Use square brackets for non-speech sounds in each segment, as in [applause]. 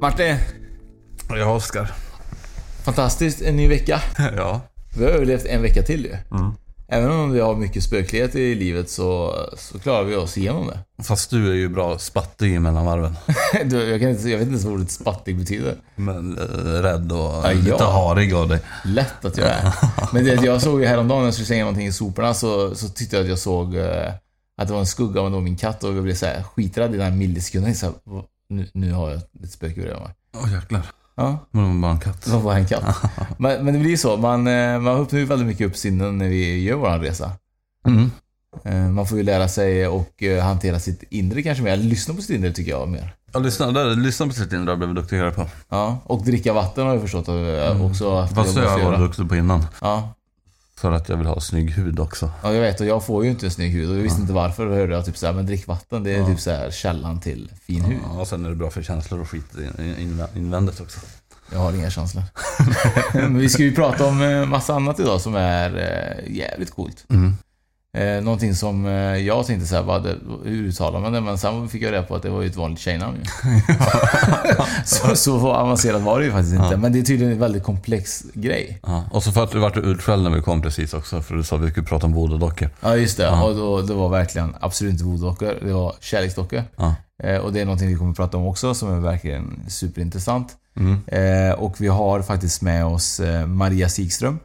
Martin, Ja, Oskar. fantastiskt. En ny vecka. [laughs] Ja. Vi har överlevt en vecka till ju. Även om vi har mycket spöklighet i livet så, så klarar vi oss igenom det. Fast du är ju bra spattig mellan varven. [laughs] Du, jag, kan inte, jag vet inte ens vad ordet spattig betyder. Men eh, rädd och Ja, lite ja. harig av dig. Lätt att jag [laughs] är. Men det, jag såg ju häromdagen när jag skulle slänga någonting i soporna så, så tyckte jag att jag såg eh, att det var en skugga av min katt och jag blev så här skiträdd i den här millisekunden. Så här, "Vad- nu, nu har jag ett spöke bredvid mig. Åh jäklar. Ja, Men det var bara en katt. det var bara en katt. [laughs] men, men det blir så. Man, eh, man öppnar ju väldigt mycket upp sinnen när vi gör vår resa. Mm. Eh, Man får ju lära sig och eh, hantera sitt inre kanske mer. Lyssna på sitt inre tycker jag mer. Ja, lyssna, där, lyssna på sitt inre har blivit duktigare på. Ja, och dricka vatten har jag förstått eh, också att Fast det jag har jag varit duktig på innan. Ja, För att jag vill ha snygg hud också. ja, jag vet och jag får ju inte snygg hud och jag visste inte varför. Då hörde jag typ såhär, men drick vatten det är Ja. typ såhär källan till fin hud. Ja, och sen är det bra för känslor och skit in- in- invändigt också. Jag har inga känslor. [laughs] [laughs] men vi ska ju prata om eh, massa annat idag som är eh, jävligt coolt. Mm. Eh, någonting som eh, jag tänkte såhär, vad hur uttalar man det? Men sen fick jag reda på att det var ju ett vanligt tjejnamn [laughs] så, så avancerat var det ju faktiskt inte. Ja. Men det är tydligen en väldigt komplex grej. Ja. Och så vart du vart utskälld när vi kom precis också, för du sa att vi skulle prata om voodoo-dockor. Ja, just det. Ja. Och då, det var verkligen absolut inte voodoo-dockor. Det var kärleksdockor. Ja. Eh, och det är någonting vi kommer att prata om också som är verkligen superintressant. Mm. Eh, och vi har faktiskt med oss eh, Maria Sigström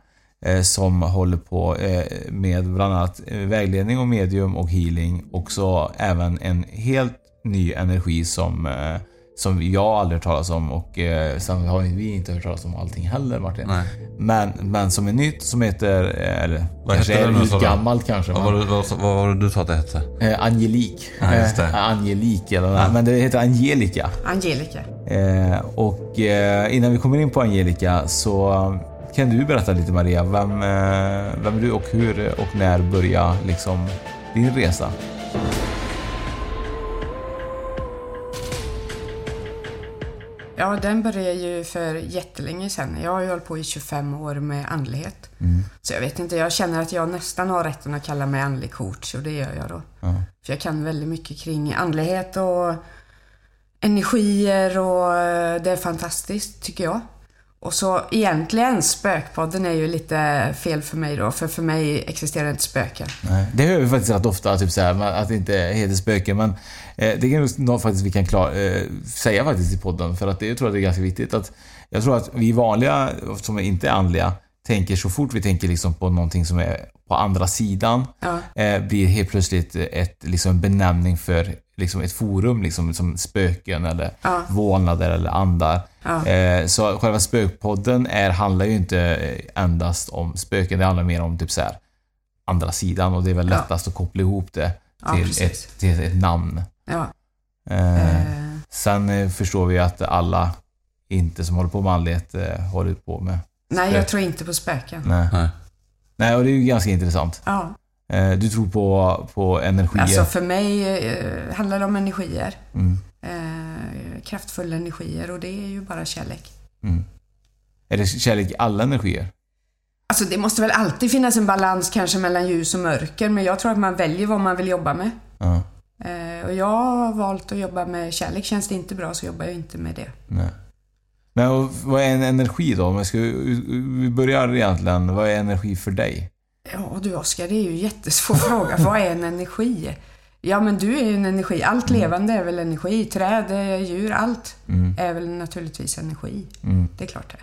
som håller på eh, med bland annat eh, vägledning och medium och healing. Och så även en helt ny energi som, eh, som jag aldrig hört talas om och eh, sen har vi inte hört talas om allting heller Martin. Nej. Men, men som är nytt som heter, eh, eller Vad kanske heter är det gammalt kanske. Vad var, det, vad, vad var det du sa att det hette? Eh, Angelik. Ja, just det. Eh, Angelik eller men det heter Angelica. Angelica. Eh, och eh, innan vi kommer in på Angelica så kan du berätta lite Maria, vem, eh, vem är du och hur och när började liksom din resa? Ja, den började ju för jättelänge sedan. Jag har ju hållit på i 25 år med andlighet. Så jag vet inte, jag känner att jag nästan har rätten att kalla mig andlig coach och det gör jag då. För jag kan väldigt mycket kring andlighet och energier och eh, det är fantastiskt tycker jag. Och så egentligen, spökpodden är ju lite fel för mig då, för för mig existerar inte spöken. Nej. Det hör vi faktiskt rätt ofta, typ så här, att det inte heter spöken. Men eh, det är nog faktiskt vi kan klar, eh, säga faktiskt i podden. För att det, jag tror att det är ganska viktigt. att Jag tror att vi vanliga, som inte är andliga, tänker så fort vi tänker liksom på någonting som är på andra sidan, Ja. eh, blir helt plötsligt ett, liksom en benämning för liksom ett forum, liksom, som spöken eller Ja. vålnader eller andar. Ja. Eh, så själva spökpodden är, handlar ju inte eh, endast om spöken, det handlar mer om typ så här andra sidan och det är väl Ja. lättast att koppla ihop det Ja, till, precis. ett, till ett namn. Ja. Eh, Eh, Sen förstår vi att alla inte som håller på med andlighet eh, håller på med... nej, spök. jag tror inte på spöken. Nej. Nej. Nej, och det är ju ganska intressant. Ja. Eh, du tror på, på energier. Alltså för mig eh, handlar det om energier. Mm, Eh, kraftfulla energier och det är ju bara kärlek. mm. Är det kärlek i alla energier? Alltså det måste väl alltid finnas en balans kanske mellan ljus och mörker, men jag tror att man väljer vad man vill jobba med. Ja. Och jag har valt att jobba med kärlek. Känns det inte bra så jobbar jag inte med det. Nej. Men vad är en energi då? Om ska, vi börjar egentligen. Vad är energi för dig? Ja du Oskar, det är ju en jättesvår [laughs] fråga. Vad är en energi? Ja men du är ju en energi. Allt levande är väl energi. Träd, eh, djur, allt är väl naturligtvis energi. Det är klart det.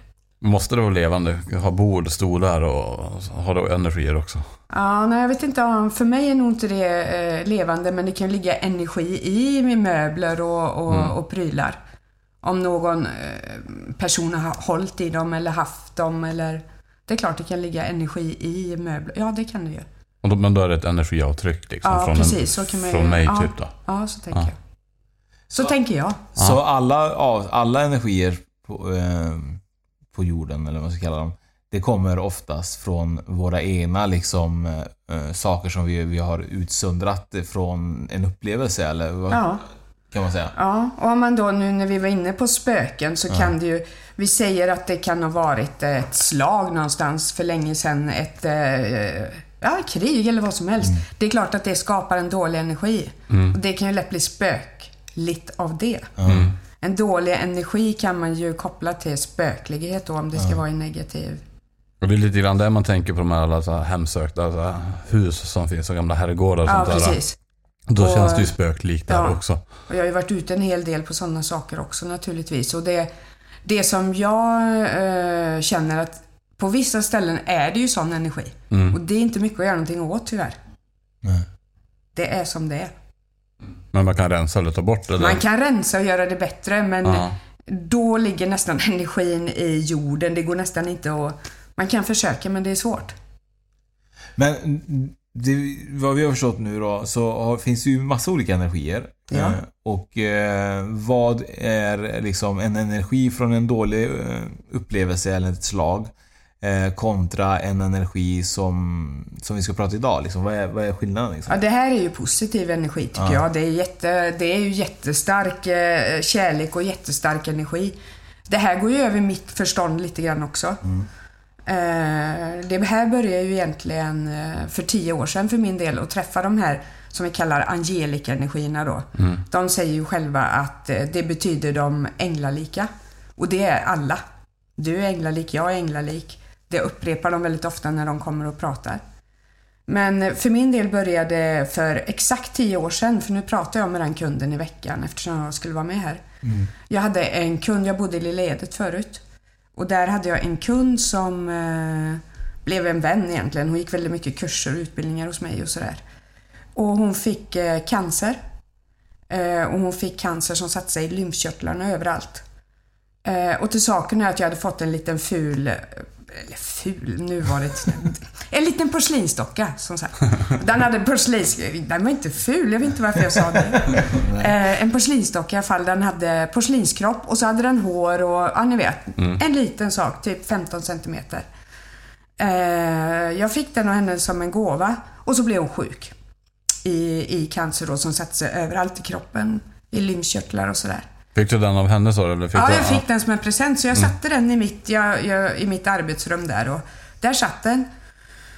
Måste det vara levande? Ha bord, stolar och ha då energier också? Ja, nej jag vet inte. För mig är nog inte det eh, levande, men det kan ligga energi i med möbler och, och, och prylar. Om någon eh, person har hållit i dem eller haft dem eller... Det är klart det kan ligga energi i möbler. Ja, det kan det ju. Och då, men då är det ett energiavtryck liksom? Ja, från, precis. en, så kan man från ju, mig ja, typ då? Ja, så tänker Ja. jag. Så tänker jag. Så alla, alla energier på, eh, på jorden, eller vad man ska kalla dem, det kommer oftast från våra egna liksom, eh, saker som vi, vi har utsöndrat från en upplevelse, eller vad Ja. Kan man säga? Ja, och om man då nu när vi var inne på spöken så kan det ju... Vi säger att det kan ha varit ett slag någonstans för länge sedan, ett eh, ja, krig eller vad som helst. Det är klart att det skapar en dålig energi. Och det kan ju lätt bli spökligt av det. En dålig energi kan man ju koppla till spöklighet då, om det ska vara i negativ... Och det är lite grann det man tänker på de här alla så här hemsökta så här hus som finns, och gamla herrgårdar och Ja, sånt där. precis. Då Och- känns det ju spöklikt där Ja. också. Och jag har ju varit ute en hel del på sådana saker också naturligtvis. Och det, det som jag eh, känner att på vissa ställen är det ju sån energi. Och det är inte mycket att göra någonting åt tyvärr. Nej. Det är som det är. Men man kan rensa eller ta bort det. Man kan rensa och göra det bättre men Ja. då ligger nästan [laughs] energin i jorden. Det går nästan inte att... Man kan försöka men det är svårt. Men det, vad vi har förstått nu då, så har, finns det ju massa olika energier. Ja. Eh, och eh, vad är liksom en energi från en dålig eh, upplevelse eller ett slag eh, kontra en energi som, som vi ska prata idag? Liksom, vad, är, vad är skillnaden? Liksom? Ja, det här är ju positiv energi tycker jag. Det är, jätte, det är ju jättestark eh, kärlek och jättestark energi. Det här går ju över mitt förstånd lite grann också. Eh, det här började ju egentligen eh, för tio år sedan för min del att träffa de här som vi kallar angelika-energierna då. De säger ju själva att eh, det betyder de änglalika. Och det är alla. Du är änglalik, jag är änglalik. Det upprepar de väldigt ofta när de kommer och pratar. Men för min del började för exakt tio år sedan, för nu pratar jag med den kunden i veckan eftersom jag skulle vara med här. Jag hade en kund, jag bodde i Lilla Edet förut. Och där hade jag en kund som eh, blev en vän egentligen. Hon gick väldigt mycket kurser och utbildningar hos mig och sådär. Och hon fick eh, cancer. Eh, och hon fick cancer som satte sig i lymfkörtlarna överallt. Eh, och till saken är att jag hade fått en liten ful, eh, eller ful, nu var det ett, en liten porslinsdocka som sagt. [laughs] Den hade porslins, den var inte ful, jag vet inte varför jag sa det. [laughs] Eh, en porslinsdocka i alla fall, den hade porslinskropp och så hade den hår och, ja ni vet, en liten sak, typ 15 centimeter. Eh, jag fick den av henne som en gåva och så blev hon sjuk. I, i cancer då som satte sig överallt i kroppen, i lymfkörtlar och sådär. Fick du den av henne sa du? Eller fick Ja, du, jag fick den som en present så jag satte den i mitt, jag, jag, i mitt arbetsrum där och där satt den.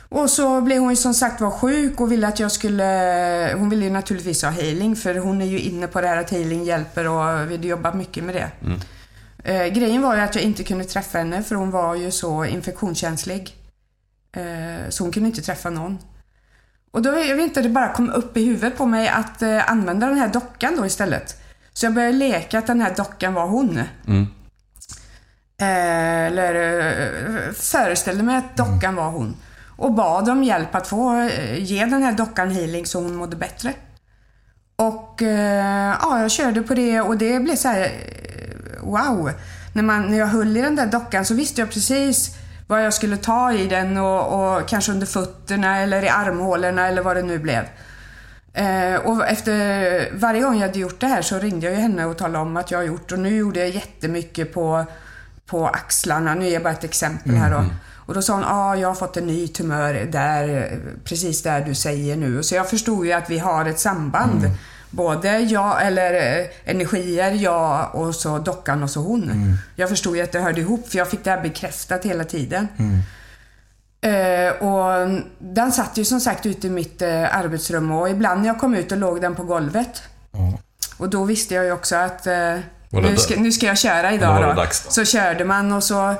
Och så blev hon ju som sagt var sjuk och ville att jag skulle... Hon ville ju naturligtvis ha healing för hon är ju inne på det här att healing hjälper och vi hade jobbat mycket med det. Eh, grejen var ju att jag inte kunde träffa henne för hon var ju så infektionskänslig. Eh, så hon kunde inte träffa någon. Och då, jag vet inte, det bara kom upp i huvudet på mig att eh, använda den här dockan då istället. Så jag började leka att den här dockan var hon. Eh, eller eh, föreställde mig att dockan var hon. Och bad om hjälp att få eh, ge den här dockan healing så hon mådde bättre. Och ja, jag körde på det och det blev så här wow. När, man, när jag höll i den där dockan så visste jag precis vad jag skulle ta i den och, och kanske under fötterna eller i armhålorna eller vad det nu blev. Eh, och efter varje gång jag hade gjort det här så ringde jag henne och talade om att jag har gjort och nu gjorde jag jättemycket på, på axlarna. Nu är jag bara ett exempel här då. Och då sa hon, ja ah, jag har fått en ny tumör där, precis där du säger nu. Så jag förstod ju att vi har ett samband. Både jag, eller eh, energier, jag och så dockan och så hon. Jag förstod ju att det hörde ihop för jag fick det här bekräftat hela tiden. Eh, och den satt ju som sagt ute i mitt eh, arbetsrum och ibland när jag kom ut och låg den på golvet. Och då visste jag ju också att eh, nu, ska, nu ska jag köra idag då. då. Så körde man och så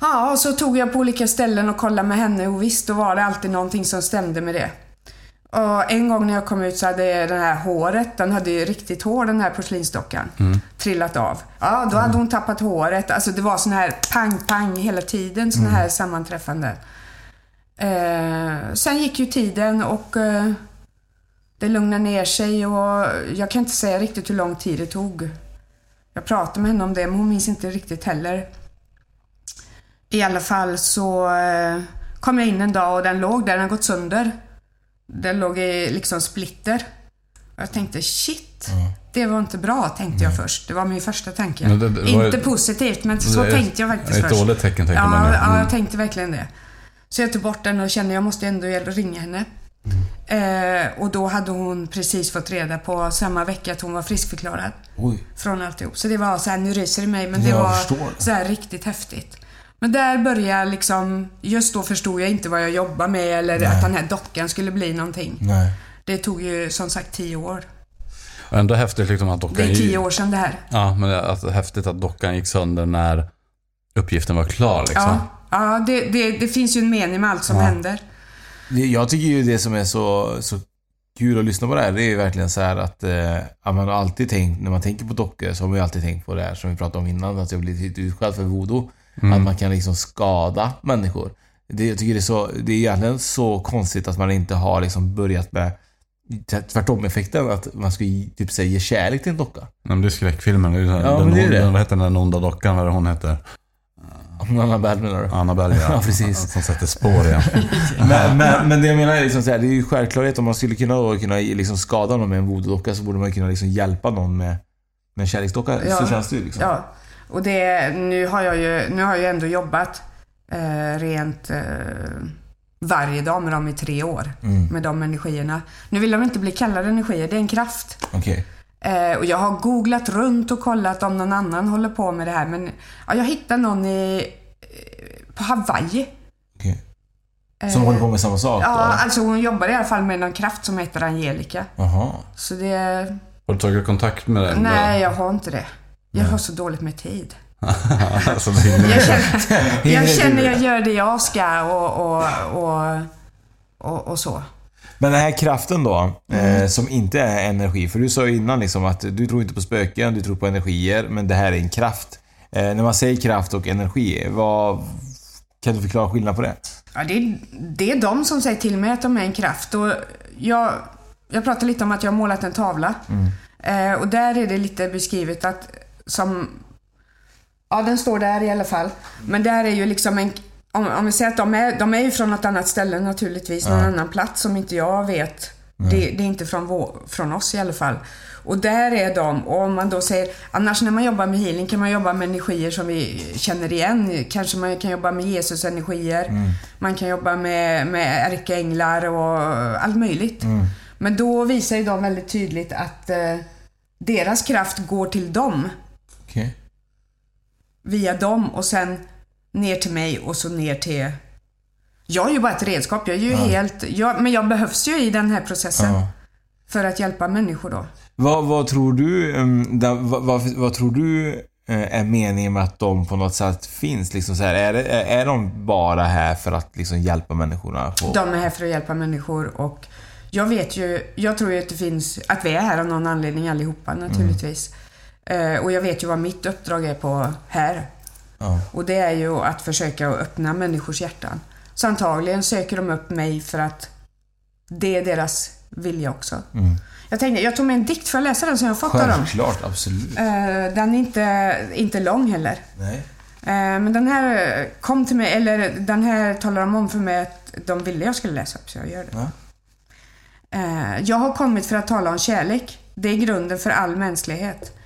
Ja, och så tog jag på olika ställen och kollade med henne och visst, då var det alltid någonting som stämde med det. Och en gång när jag kom ut så hade det här håret, den hade ju riktigt hår den här porslinsdockan, trillat av. Ja, då hade hon tappat håret. Alltså det var sån här pang-pang hela tiden, såna här sammanträffanden. Eh, sen gick ju tiden och eh, det lugnade ner sig och jag kan inte säga riktigt hur lång tid det tog. Jag pratade med henne om det, men hon minns inte riktigt heller. I alla fall så eh, kom jag in en dag och den låg där, den har gått sönder. Den låg i liksom splitter. Jag tänkte shit, det var inte bra tänkte jag först. Det var min första tanke. Det- det var inte ett- positivt, men så tänkte jag faktiskt ett först. dåligt tecken, tänkte ja, man. Ja, Mm. jag tänkte verkligen det. Så jag tog bort den och kände jag måste ändå ringa henne. Eh, och då hade hon precis fått reda på samma vecka att hon var friskförklarad Oj. från alltihop. Så det var så här, nu ryser det mig, men det Jag var förstår så här riktigt häftigt. Men där började jag liksom, just då förstod jag inte vad jag jobbade med eller att den här dockan skulle bli någonting. Nej. Det tog ju som sagt tio år. Och Ändå häftigt liksom att dockan... Det är tio år sedan det här. Ja, men det är alltså häftigt att dockan gick sönder när uppgiften var klar liksom. Ja, ja det, det, det finns ju en mening med allt som Ja. händer. Jag tycker ju det som är så, så kul att lyssna på det här, det är ju verkligen så här att, eh, att man har alltid tänkt, när man tänker på dockor, så har man ju alltid tänkt på det här som vi pratade om innan, att jag blivit lite utskälld för voodoo. Att man kan liksom skada människor. Det, jag tycker det är så, det är egentligen så konstigt att man inte har liksom börjat med tvärtom-effekten, att man ska typ säga ge kärlek till en docka. Men det är skräckfilmen. Det är här, Ja, den, det är det. Vad heter den onda dockan? Vad hon heter? Annabelle menar du? Annabelle Ja, [laughs] precis. Som sätter spår igen. [laughs] Men, men, men det jag menar är liksom så här, det är ju självklarhet om man skulle kunna, kunna liksom skada någon med en voodoo-docka så borde man kunna liksom hjälpa någon med, med en kärleksdocka. Ja. Så känns det ju liksom. Ja, och det, nu har jag ju, nu har jag ändå jobbat eh, rent eh, varje dag med dem i tre år. Mm. Med de energierna. Nu vill de inte bli kallade energier, det är en kraft. Okej. Eh, och jag har googlat runt och kollat om någon annan håller på med det här. Men ja, jag hittade någon i, eh, på Hawaii. okej. Som håller på med samma sak Ja, då? alltså hon jobbar i alla fall med någon kraft som heter Angelica. Jaha. Så det... Har du tagit kontakt med den? Nej, jag har inte det. Jag har så dåligt med tid. [laughs] alltså, Jag känner, [laughs] jag känner jag gör det jag ska och, och, och, och, och så. Men den här kraften då, Mm. eh, som inte är energi. För du sa ju innan liksom att du tror inte på spöken, du tror på energier, men det här är en kraft. Eh, när man säger kraft och energi, vad... Kan du förklara skillnaden på det? Ja, det, är, det är de som säger till mig att de är en kraft. Och jag, jag pratade lite om att jag har målat en tavla. Eh, och där är det lite beskrivet att som... Ja, den står där i alla fall. Men där är ju liksom en... Om, om vi säger att de är, de är ju från något annat ställe naturligtvis, någon annan plats som inte jag vet. Det, det är inte från, vår, från oss i alla fall. Och där är de, och om man då säger, annars när man jobbar med healing kan man jobba med energier som vi känner igen. Kanske man kan jobba med Jesus energier, man kan jobba med, med ärkeänglar och allt möjligt. Men då visar ju de väldigt tydligt att eh, deras kraft går till dem Okej. via dem och sen ner till mig och så ner till... Jag är ju bara ett redskap. Jag är ju helt... Jag, men jag behövs ju i den här processen. Ja. För att hjälpa människor då. Vad, vad tror du, vad, vad, vad tror du eh, är meningen med att de på något sätt finns? Liksom så här, är, det- är, de bara här för att liksom hjälpa människorna? På, De är här för att hjälpa människor och jag vet ju... Jag tror ju att det finns... Att vi är här av någon anledning allihopa naturligtvis. Eh, och jag vet ju vad mitt uppdrag är på här. Ja. Och det är ju att försöka att öppna människors hjärtan. Så antagligen söker de upp mig för att det är deras vilja också. Jag tänkte, jag tog med en dikt, får jag läsa den som jag fått av dem? Självklart, absolut. Eh, den är inte, inte lång heller. Nej. Eh, men den här eh, kom till mig, eller den här talar de om för mig att de ville jag skulle läsa upp, så jag gör det. Ja. Eh, jag har kommit för att tala om kärlek. Det är grunden för all mänsklighet.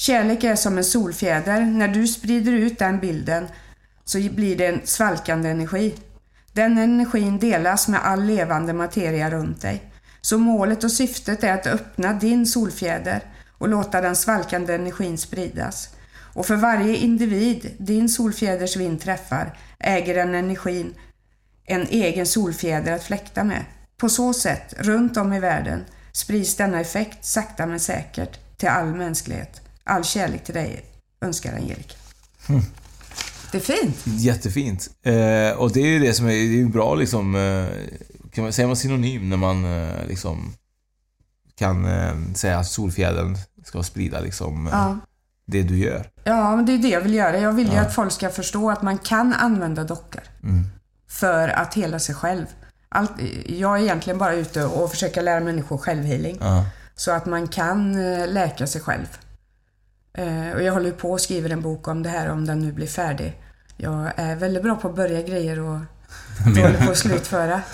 Kärlek är som en solfjäder. När du sprider ut den bilden så blir det en svalkande energi. Den energin delas med all levande materia runt dig. Så målet och syftet är att öppna din solfjäder och låta den svalkande energin spridas. Och för varje individ din solfjäders vind träffar äger den energin en egen solfjäder att fläkta med. På så sätt, runt om i världen, sprids denna effekt sakta men säkert till all mänsklighet. All kärlek till dig, önskar Angelica. Det är fint. Jättefint. Eh, och det är ju det som är, det är bra liksom, eh, kan man, säger man synonym när man eh, liksom kan eh, säga att solfjädern ska sprida liksom eh, Ja. det du gör. Ja, men det är det jag vill göra. Jag vill ju Ja. att folk ska förstå att man kan använda dockor Mm. för att hela sig själv. Allt, jag är egentligen bara ute och försöker lära människor självhealing. Ja. Så att man kan läka sig själv. Eh, och jag håller på och skriver en bok om det här om den nu blir färdig. Jag är väldigt bra på att börja grejer och [laughs] dålig på att slutföra. [laughs]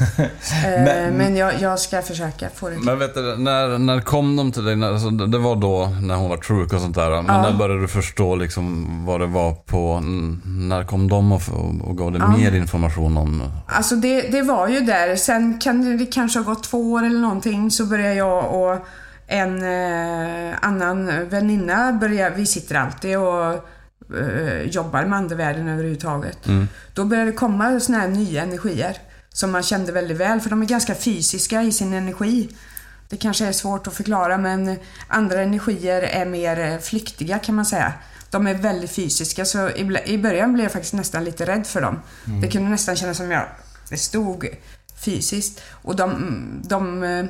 Eh, Men- men jag, jag ska försöka få det Men vet du, när, när kom de till dig? När, alltså, det var då när hon var sjuk och sånt där. Men Ja. när började du förstå liksom vad det var på... När kom de och, och, gav dig Ja. mer information om... Alltså det, det var ju där. Sen kan det, det kanske ha gått två år eller någonting så började jag och en eh, annan väninna börja, vi sitter alltid och eh, jobbar med andevärlden överhuvudtaget. Mm. Då började det komma såna här nya energier som man kände väldigt väl för de är ganska fysiska i sin energi. Det kanske är svårt att förklara men andra energier är mer eh, flyktiga kan man säga. De är väldigt fysiska så i, början blev jag faktiskt nästan lite rädd för dem. Mm. Det kunde nästan kännas som jag stod fysiskt. Och de, de eh,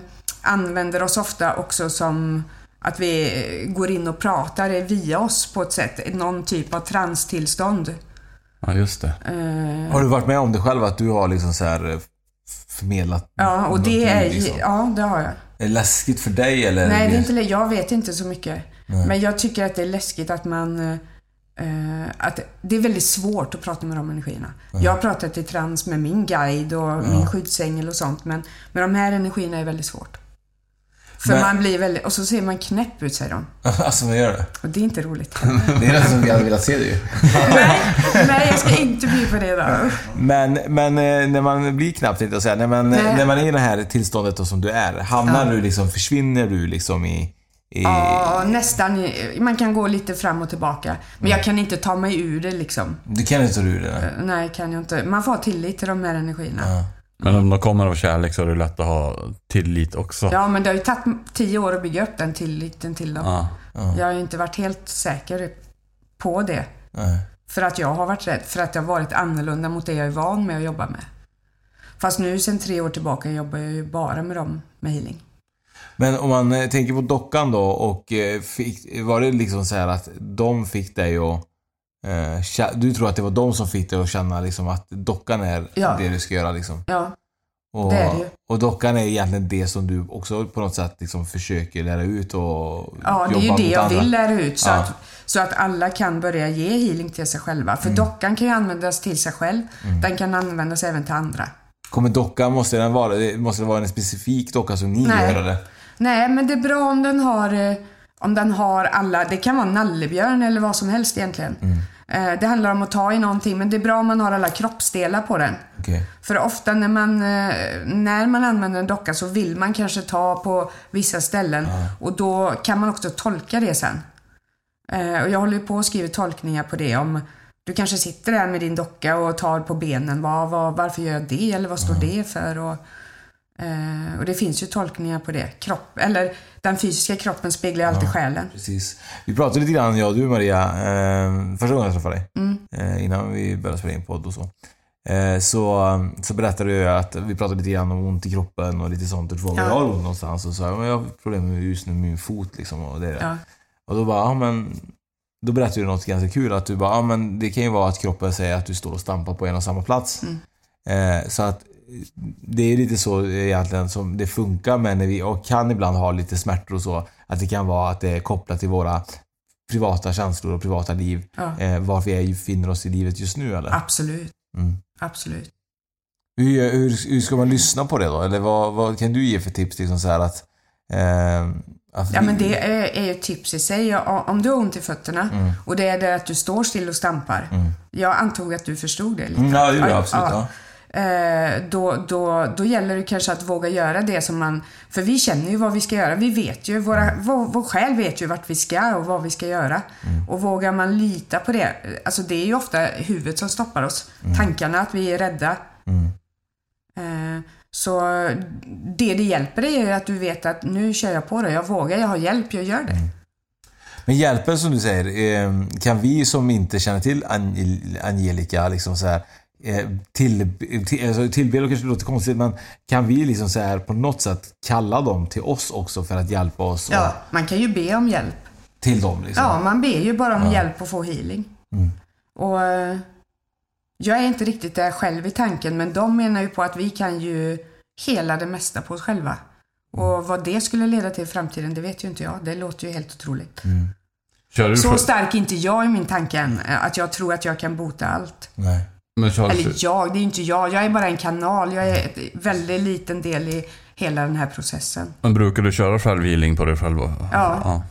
använder oss ofta också som att vi går in och pratar via oss på ett sätt. Någon typ av transtillstånd. Ja, just det. Eh, Har du varit med om det själv att du har liksom så här eh, förmedlat Ja, och det är liksom? ja det har jag. Är det läskigt för dig eller? Nej, det är inte, jag vet inte så mycket. Nej. Men jag tycker att det är läskigt att man... eh, att det är väldigt svårt att prata med de energierna. Ja. Jag har pratat i trans med min guide och Ja. min skyddsängel och sånt, men med de här energierna är väldigt svårt. För Men- man blir väldigt... Och så ser man knäpp ut, säger de. [laughs] alltså vad gör det? Och det är inte roligt. [laughs] Det är nästan som vi hade velat se det [laughs] ju. Nej, jag ska inte bli på det då. Men, men eh, när man blir knappt jag säga, när man, Nej. när man är i det här tillståndet då som du är, hamnar Ja. du liksom, försvinner du liksom i... i Ja, nästan. Man kan gå lite fram och tillbaka. Men Mm. jag kan inte ta mig ur det liksom. Du kan inte ta ur det? nej. Nej, kan jag inte. Man får ha tillit till de här energierna. Men om de kommer av kärlek så är det lätt att ha tillit också. Ja, men det har ju tagit tio år att bygga upp den tilliten till dem. Ja. Jag har ju inte varit helt säker på det. Nej. För att jag har varit rädd, för att jag har varit annorlunda mot det jag är van med att jobba med. Fast nu sen tre år tillbaka jobbar jag ju bara med dem, med healing. Men om man eh, tänker på dockan då och eh, fick, var det liksom så här att de fick dig att... Eh, du tror att det var de som fick dig att känna liksom att dockan är Ja. det du ska göra liksom? Ja, Och, det är det ju. och dockan är egentligen det som du också på något sätt liksom försöker lära ut och Ja, det är ju det jag andra. vill lära ut. Så, Ja. att, så att alla kan börja ge healing till sig själva. För Mm. dockan kan ju användas till sig själv. Mm. Den kan användas även till andra. Kommer dockan, måste den vara, det- måste det vara en specifik docka som ni Nej. gör eller? Nej, men det är bra om den har, eh, om den har alla, det kan vara nallebjörn eller vad som helst egentligen. Mm. Eh, Det handlar om att ta i någonting, men det är bra om man har alla kroppsdelar på den. Okej. För ofta när man, eh, när man använder en docka så vill man kanske ta på vissa ställen och då kan man också tolka det sen. Eh, Och jag håller på och skriver tolkningar på det om du kanske sitter där med din docka och tar på benen. Vad, vad, varför gör jag det? Eller vad står det för? Och, eh, och det finns ju tolkningar på det. Kropp, eller den fysiska kroppen speglar ju alltid Ja. själen. Precis. Vi pratade lite grann, jag och du Maria, eh, första gången jag träffade dig. Mm. Eh, innan vi började spela in podd och så. Eh, så, så berättade du att vi pratade lite grann om ont i kroppen och lite sånt. Du frågade Ja. jag har ont någonstans och så jag, jag har problem med just nu med min fot liksom. Och, det. Ja. och då bara, ja men då berättade du något ganska kul. Att du bara, ja men det kan ju vara att kroppen säger att du står och stampar på en och samma plats. Mm. Eh, så att det är lite så egentligen som det funkar men när vi och kan ibland ha lite smärtor och så. Att det kan vara att det är kopplat till våra privata känslor och privata liv. Ja. Eh, var vi är, finner oss i livet just nu eller? Absolut. Mm. Absolut. Hur, hur, hur ska man lyssna på det då? Eller vad, vad kan du ge för tips? Liksom så att, eh, att Ja vi- men det är, är ju tips i sig. Ja, Om du har ont i fötterna Mm. och det är det att du står still och stampar. Mm. Jag antog att du förstod det lite. Mm, ja, det gjorde jag absolut, ja. Eh, då, då, då gäller det kanske att våga göra det som man... För vi känner ju vad vi ska göra. Vi vet ju, våra, vår, vår själ vet ju vart vi ska och vad vi ska göra. Och vågar man lita på det. Alltså det är ju ofta huvudet som stoppar oss. Tankarna, att vi är rädda. Eh, så det det hjälper dig är att du vet att nu kör jag på det. Jag vågar, jag har hjälp, jag gör det. Men hjälpen som du säger, eh, kan vi som inte känner till Angel- Angelica liksom så här, eh, till, till, alltså tillbe kanske låter konstigt men kan vi liksom så här på något sätt kalla dem till oss också för att hjälpa oss Ja, man kan ju be om hjälp. till dem liksom? Ja, man ber ju bara om hjälp och få healing. Och eh, jag är inte riktigt där själv i tanken, men de menar ju på att vi kan ju hela det mesta på oss själva. Och vad det skulle leda till i framtiden, det vet ju inte jag. Det låter ju helt otroligt. Du Så stark är inte jag i min tanke än, eh, att jag tror att jag kan bota allt. Nej. Men kör Eller jag, det är inte jag. Jag är bara en kanal. Jag är ett väldigt liten del i hela den här processen. men brukar du köra självhealing på dig själv? Ja. ja.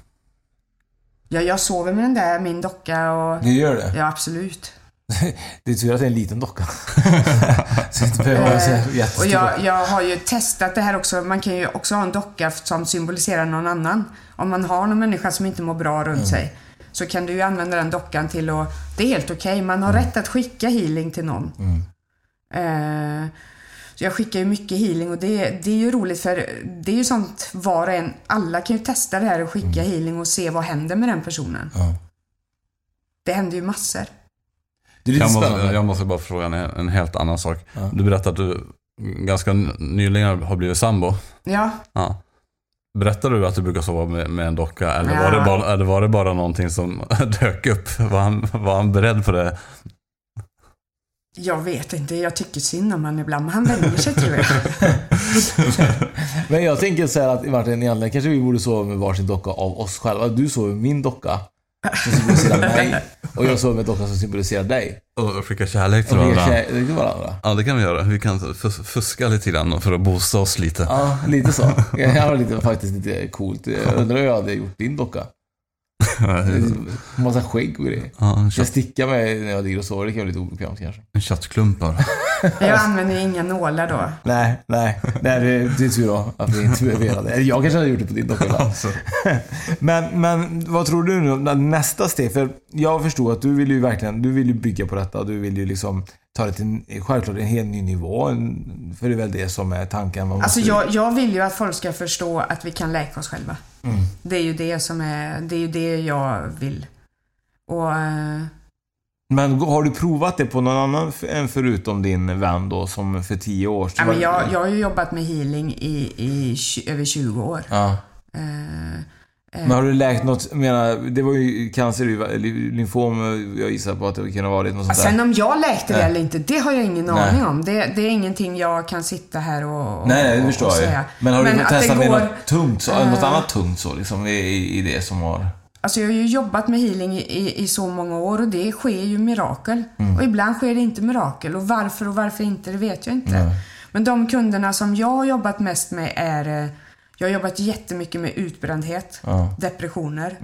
Ja, jag sover med den där, min docka och... Du gör det? Ja, absolut. [laughs] Det är tur att det är en liten docka. [laughs] så inte behöver Eh, Och jag, jag har ju testat det här också. Man kan ju också ha en docka som symboliserar någon annan. Om man har någon människa som inte mår bra runt Mm. sig så kan du ju använda den dockan till att... Det är helt okej. Man har rätt att skicka healing till någon. Mm. Eh, så jag skickar ju mycket healing och det, det är ju roligt för det är ju sånt var och en... Alla kan ju testa det här och skicka healing och se vad händer med den personen. Mm. Ja. Det händer ju massor. Det är lite Jag måste, jag måste bara fråga en, en helt annan sak. Ja. Du berättade att du ganska nyligen har blivit sambo. Ja, Ja. Berättade du att du brukar sova med, med en docka eller, Ja. var det bara, eller var det bara någonting som [laughs] dök upp? Var han, var han beredd på det? jag vet inte. Jag tycker synd om han ibland, men han vänjer sig tror jag. [laughs] Men jag tänker så här att Martin, egentligen kanske vi borde sova med varsin docka av oss själva. Du sover med min docka som symboliserar [laughs] mig och jag sover med dockan som symboliserar dig. Och skicka kärlek till Och varandra? kärlek till varandra. Ja, det kan vi göra. Vi kan fus- fuska lite grann för att boosta oss lite. Ja, lite så. [laughs] Det var lite, faktiskt lite coolt. Jag undrar hur jag hade gjort din docka. Massa skägg och grejer. Ja, Jag stickar mig när jag ligger och sover, det kan vara lite obekvämt kanske. en köttklump bara. [laughs] Jag använder inga nålar då. Nej, nej. nej det, det är tur då att vi inte behöver göra det. Jag kanske hade gjort det på din docka. Alltså. [laughs] Men, men vad tror du nu nästa steg? För jag förstår att du vill ju verkligen, du vill ju bygga på detta. Du vill ju liksom ta det till självklart en helt ny nivå. För det är väl det som är tanken. Man Alltså måste- jag, jag vill ju att folk ska förstå att vi kan läka oss själva. Mm. Det är ju det som är, det är ju det jag vill. Och eh, Men har du provat det på någon annan än förutom din vän då som för tio år ja, men jag, jag har ju jobbat med healing i, i över 20 år. Ja. Eh, Men har du läkt något, menar, det var ju cancer, lymfom, jag gissar på att det kunde ha varit något sånt där. sen om jag läkte det eller inte, det har jag ingen Nej. aning om. Det, det är ingenting jag kan sitta här och, och Nej, nej, det förstår jag. Men har du att det testat med går- något tungt, så, Eh. något annat tungt så, liksom, i, i det som har... Alltså jag har ju jobbat med healing i, i, så många år och det sker ju mirakel. Mm. Och ibland sker det inte mirakel och varför och varför inte, det vet jag inte. Men de kunderna som jag har jobbat mest med är eh, jag har jobbat jättemycket med utbrändhet, Ja. Mm. depressioner.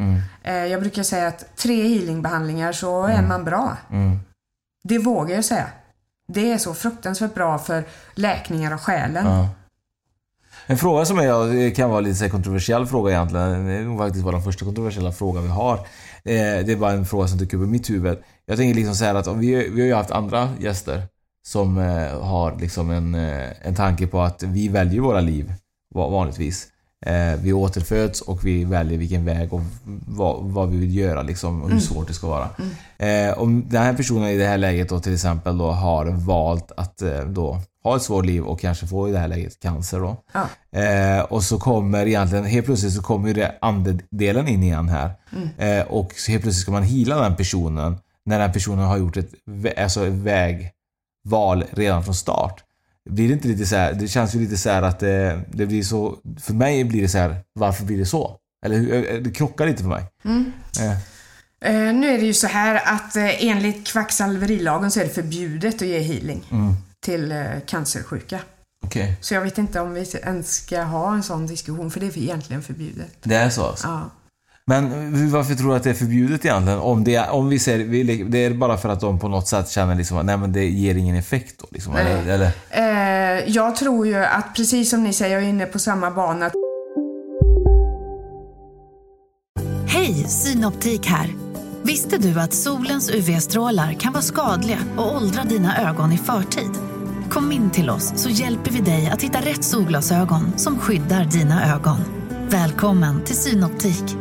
Eh, Jag brukar säga att tre healingbehandlingar så Mm. är man bra. Det vågar jag säga. Det är så fruktansvärt bra för läkningar av själen. Ja. En fråga som är, kan vara lite kontroversiell fråga egentligen. Det är nog faktiskt den första kontroversiella frågan vi har. Eh, Det är bara en fråga som dyker upp i mitt huvud. Jag tänker liksom så att vi, vi har ju haft andra gäster som eh, har liksom en, en tanke på att vi väljer våra liv vanligtvis. Eh, Vi återföds och vi väljer vilken väg och vad, vad vi vill göra liksom, och hur svårt det ska vara. Eh, om den här personen i det här läget då till exempel då har valt att eh, då ha ett svårt liv och kanske få i det här läget cancer då. Ja. Eh, och så kommer egentligen, helt plötsligt så kommer ju det andedelen in igen här. Eh, och helt plötsligt ska man hila den personen när den personen har gjort ett, alltså vägval redan från start. Blir det inte lite så här, det känns ju lite så här att det, det blir så, för mig blir det så här, varför blir det så? Eller hur- eh, det krockar lite för mig. Eh, Eh, nu är det ju så här att eh, enligt kvacksalverilagen så är det förbjudet att ge healing Mm. till eh, cancersjuka. Okej. Så jag vet inte om vi ens ska ha en sån diskussion, för det är egentligen förbjudet. Det är så alltså? Ja. Men varför tror du att det är förbjudet egentligen? Om, det, om vi säger, det är bara för att de på något sätt känner liksom att nej men det ger ingen effekt då liksom? Eller, eller? Eh, jag tror ju att precis som ni säger, jag är inne på samma bana. Hej, Synoptik här. Visste du att solens UV-strålar kan vara skadliga och åldra dina ögon i förtid? Kom in till oss så hjälper vi dig att hitta rätt solglasögon som skyddar dina ögon. Välkommen till Synoptik.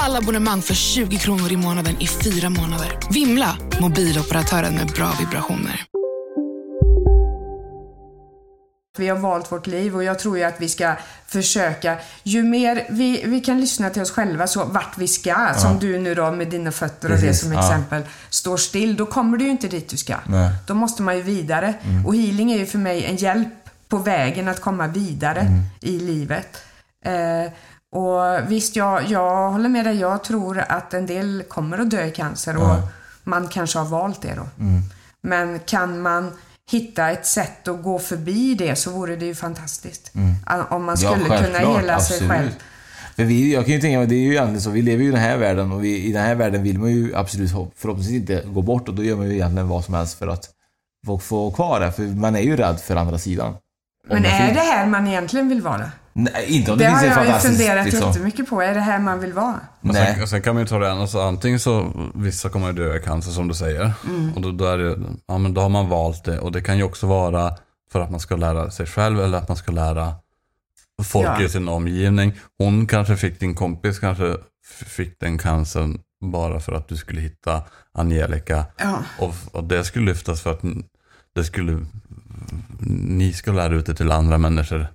Alla abonnemang för 20 kronor i månaden i fyra månader. Vimla! Mobiloperatören med bra vibrationer. Vi har valt vårt liv och jag tror ju att vi ska försöka, ju mer vi, vi kan lyssna till oss själva så vart vi ska, som du nu då med dina fötter och det Precis, som ja. exempel, står still, då kommer du ju inte dit du ska. Nej. Då måste man ju vidare. Mm. Och healing är ju för mig en hjälp på vägen att komma vidare Mm. i livet. Eh, och visst, jag, jag håller med dig. Jag tror att en del kommer att dö i cancer och Ja. man kanske har valt det då. Mm. Men kan man hitta ett sätt att gå förbi det så vore det ju fantastiskt. Mm. Om man Ja, skulle kunna självklart, hela sig absolut. själv. För vi, jag kan ju tänka mig, det är ju egentligen så, vi lever ju i den här världen och vi, i den här världen vill man ju absolut hopp- förhoppningsvis inte gå bort och då gör man ju egentligen vad som helst för att få, få kvar det. För man är ju rädd för andra sidan. Men är det här man egentligen vill vara? Nej, inte om det, Det finns har ett jag ju funderat liksom, jättemycket på. Är det här man vill vara? Men Nej. sen, sen kan man ju ta det an, alltså, antingen så, vissa kommer ju dö i cancer som du säger. Mm. Och då, då, är det, ja, men då har man valt det. Och det kan ju också vara för att man ska lära sig själv eller att man ska lära folk Ja. i sin omgivning. Hon kanske fick, din kompis kanske fick den cancern bara för att du skulle hitta Angelica. Ja. Och, och det skulle lyftas för att det skulle, ni ska lära ut det till andra människor.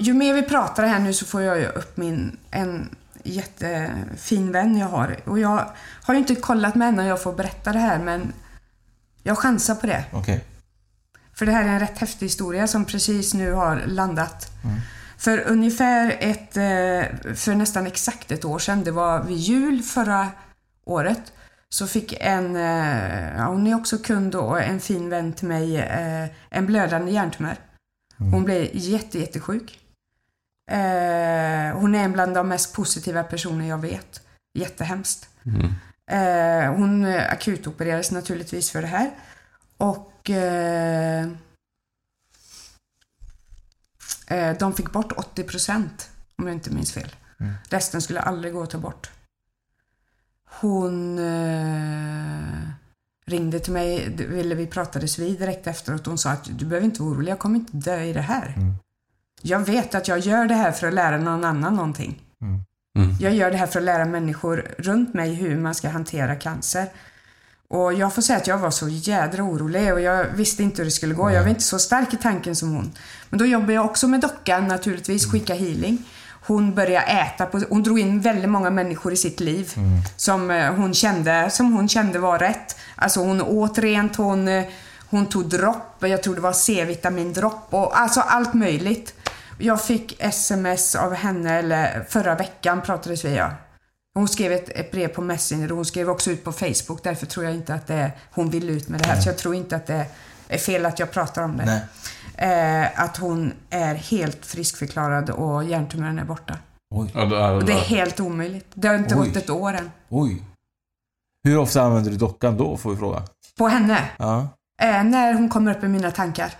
Ju mer vi pratar här nu så får jag ju upp min, en jättefin vän jag har. Och jag har ju inte kollat med henne jag får berätta det här men jag chansar på det. Okej. För det här är en rätt häftig historia som precis nu har landat. Mm. För ungefär ett, eh, för nästan exakt ett år sedan, det var vid jul förra året, så fick en, eh, ja, hon är också kund och en fin vän till mig, eh, en blödande hjärntumör. Hon blev jätte, jättesjuk. Eh, hon är en bland de mest positiva personer jag vet. Jättehemskt. Eh, hon akutopererades naturligtvis för det här. Och eh, eh, de fick bort 80 procent, om jag inte minns fel. Mm. Resten skulle aldrig gå att ta bort. Hon eh, ringde till mig, ville vi pratades vid direkt efteråt. Hon sa att du behöver inte vara orolig, jag kommer inte dö i det här. Mm. Jag vet att jag gör det här för att lära någon annan någonting. Mm. Jag gör det här för att lära människor runt mig hur man ska hantera cancer. Och jag får säga att jag var så jädra orolig och jag visste inte hur det skulle gå. Jag var inte så stark i tanken som hon. Men då jobbade jag också med dockan naturligtvis, skicka healing. Hon började äta på, hon drog in väldigt många människor i sitt liv som eh, hon kände, som hon kände var rätt. Alltså hon åt rent, hon, eh, hon tog dropp, jag tror det var C-vitamindropp och alltså allt möjligt. Jag fick sms av henne, eller förra veckan pratades vi ja. Hon skrev ett, ett brev på Messenger och hon skrev också ut på Facebook. Därför tror jag inte att det är, hon vill ut med det här. Så jag tror inte att det är fel att jag pratar om det. Nej. Eh, att hon är helt friskförklarad och hjärntumören är borta. Oj. Ja, det är, Och det är helt omöjligt. Det har inte Oj. gått ett år än. Oj. Hur ofta använder du dockan då, får vi fråga? På henne. Ja, Eh, när hon kommer upp i mina tankar.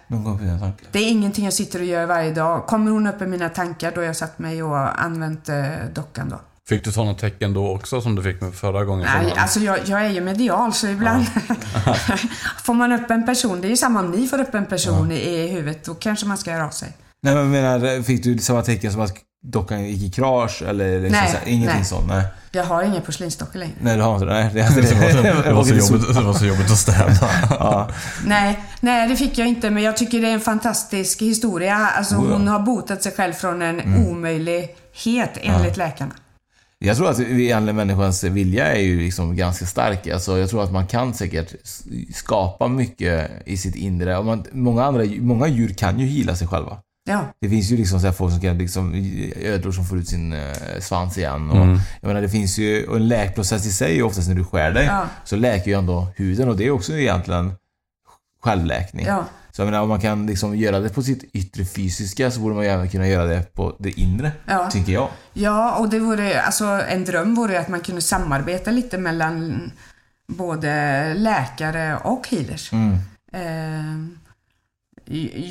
Det är ingenting jag sitter och gör varje dag. Kommer hon upp i mina tankar då har jag satt mig och använt eh, dockan då. Fick du sådana tecken då också som du fick med förra gången? Nej, alltså jag, jag är ju medial så ibland [laughs] får man upp en person, det är ju samma om ni får upp en person i, i huvudet, då kanske man ska göra av sig. Nej men jag menar, fick du samma tecken som att dockan gick i krasch eller liksom Nej, så här, ingenting nej. sånt? Nej. Jag har inga porslinsdockor längre. Nej, du har inte det? Nej, det, Det var, så, [laughs] det, var så jobbigt, det var så jobbigt att städa. [laughs] Ja. Nej, nej det fick jag inte men jag tycker det är en fantastisk historia. Alltså Oh ja. hon har botat sig själv från en omöjlighet enligt läkarna. Jag tror att vi- egentligen människans vilja är ju liksom ganska stark. Alltså, jag tror att man kan säkert skapa mycket i sitt inre. Och man, många, andra, många djur kan ju hila sig själva. Ja. Det finns ju liksom så här folk som kan liksom, ödlor som får ut sin eh, svans igen. Och, Mm. Jag menar det finns ju, och en läkprocess i sig oftast när du skär dig, Ja. så läker ju ändå huden och det är också egentligen självläkning. Ja. Så jag menar om man kan liksom göra det på sitt yttre fysiska så borde man ju även kunna göra det på det inre, Ja. tycker jag. Ja, och det vore, alltså en dröm vore att man kunde samarbeta lite mellan både läkare och healers. Mm. Eh,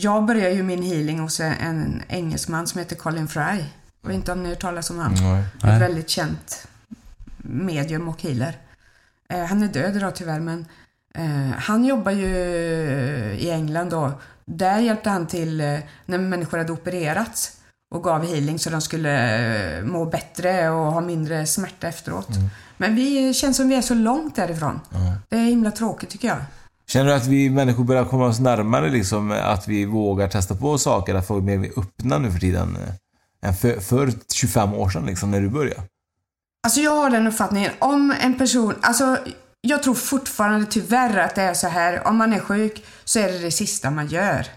jag började ju min healing hos en engelsman som heter Colin Fry. Jag vet inte om ni har talas om honom? Nej. Ett väldigt känt medium och healer. Eh, han är död idag tyvärr men eh, han jobbar ju i England då. Där hjälpte han till eh, när människor hade opererats och gav healing så de skulle eh, må bättre och ha mindre smärta efteråt. Men vi känns som vi är så långt därifrån. Det är himla tråkigt tycker jag. Känner du att vi människor börjar komma oss närmare liksom, att vi vågar testa på saker, att folk är mer öppna nu för tiden? eh, Än för, för 25 år sedan liksom, när du började? Alltså jag har den uppfattningen, om en person, alltså jag tror fortfarande tyvärr att det är så här, om man är sjuk så är det det sista man gör.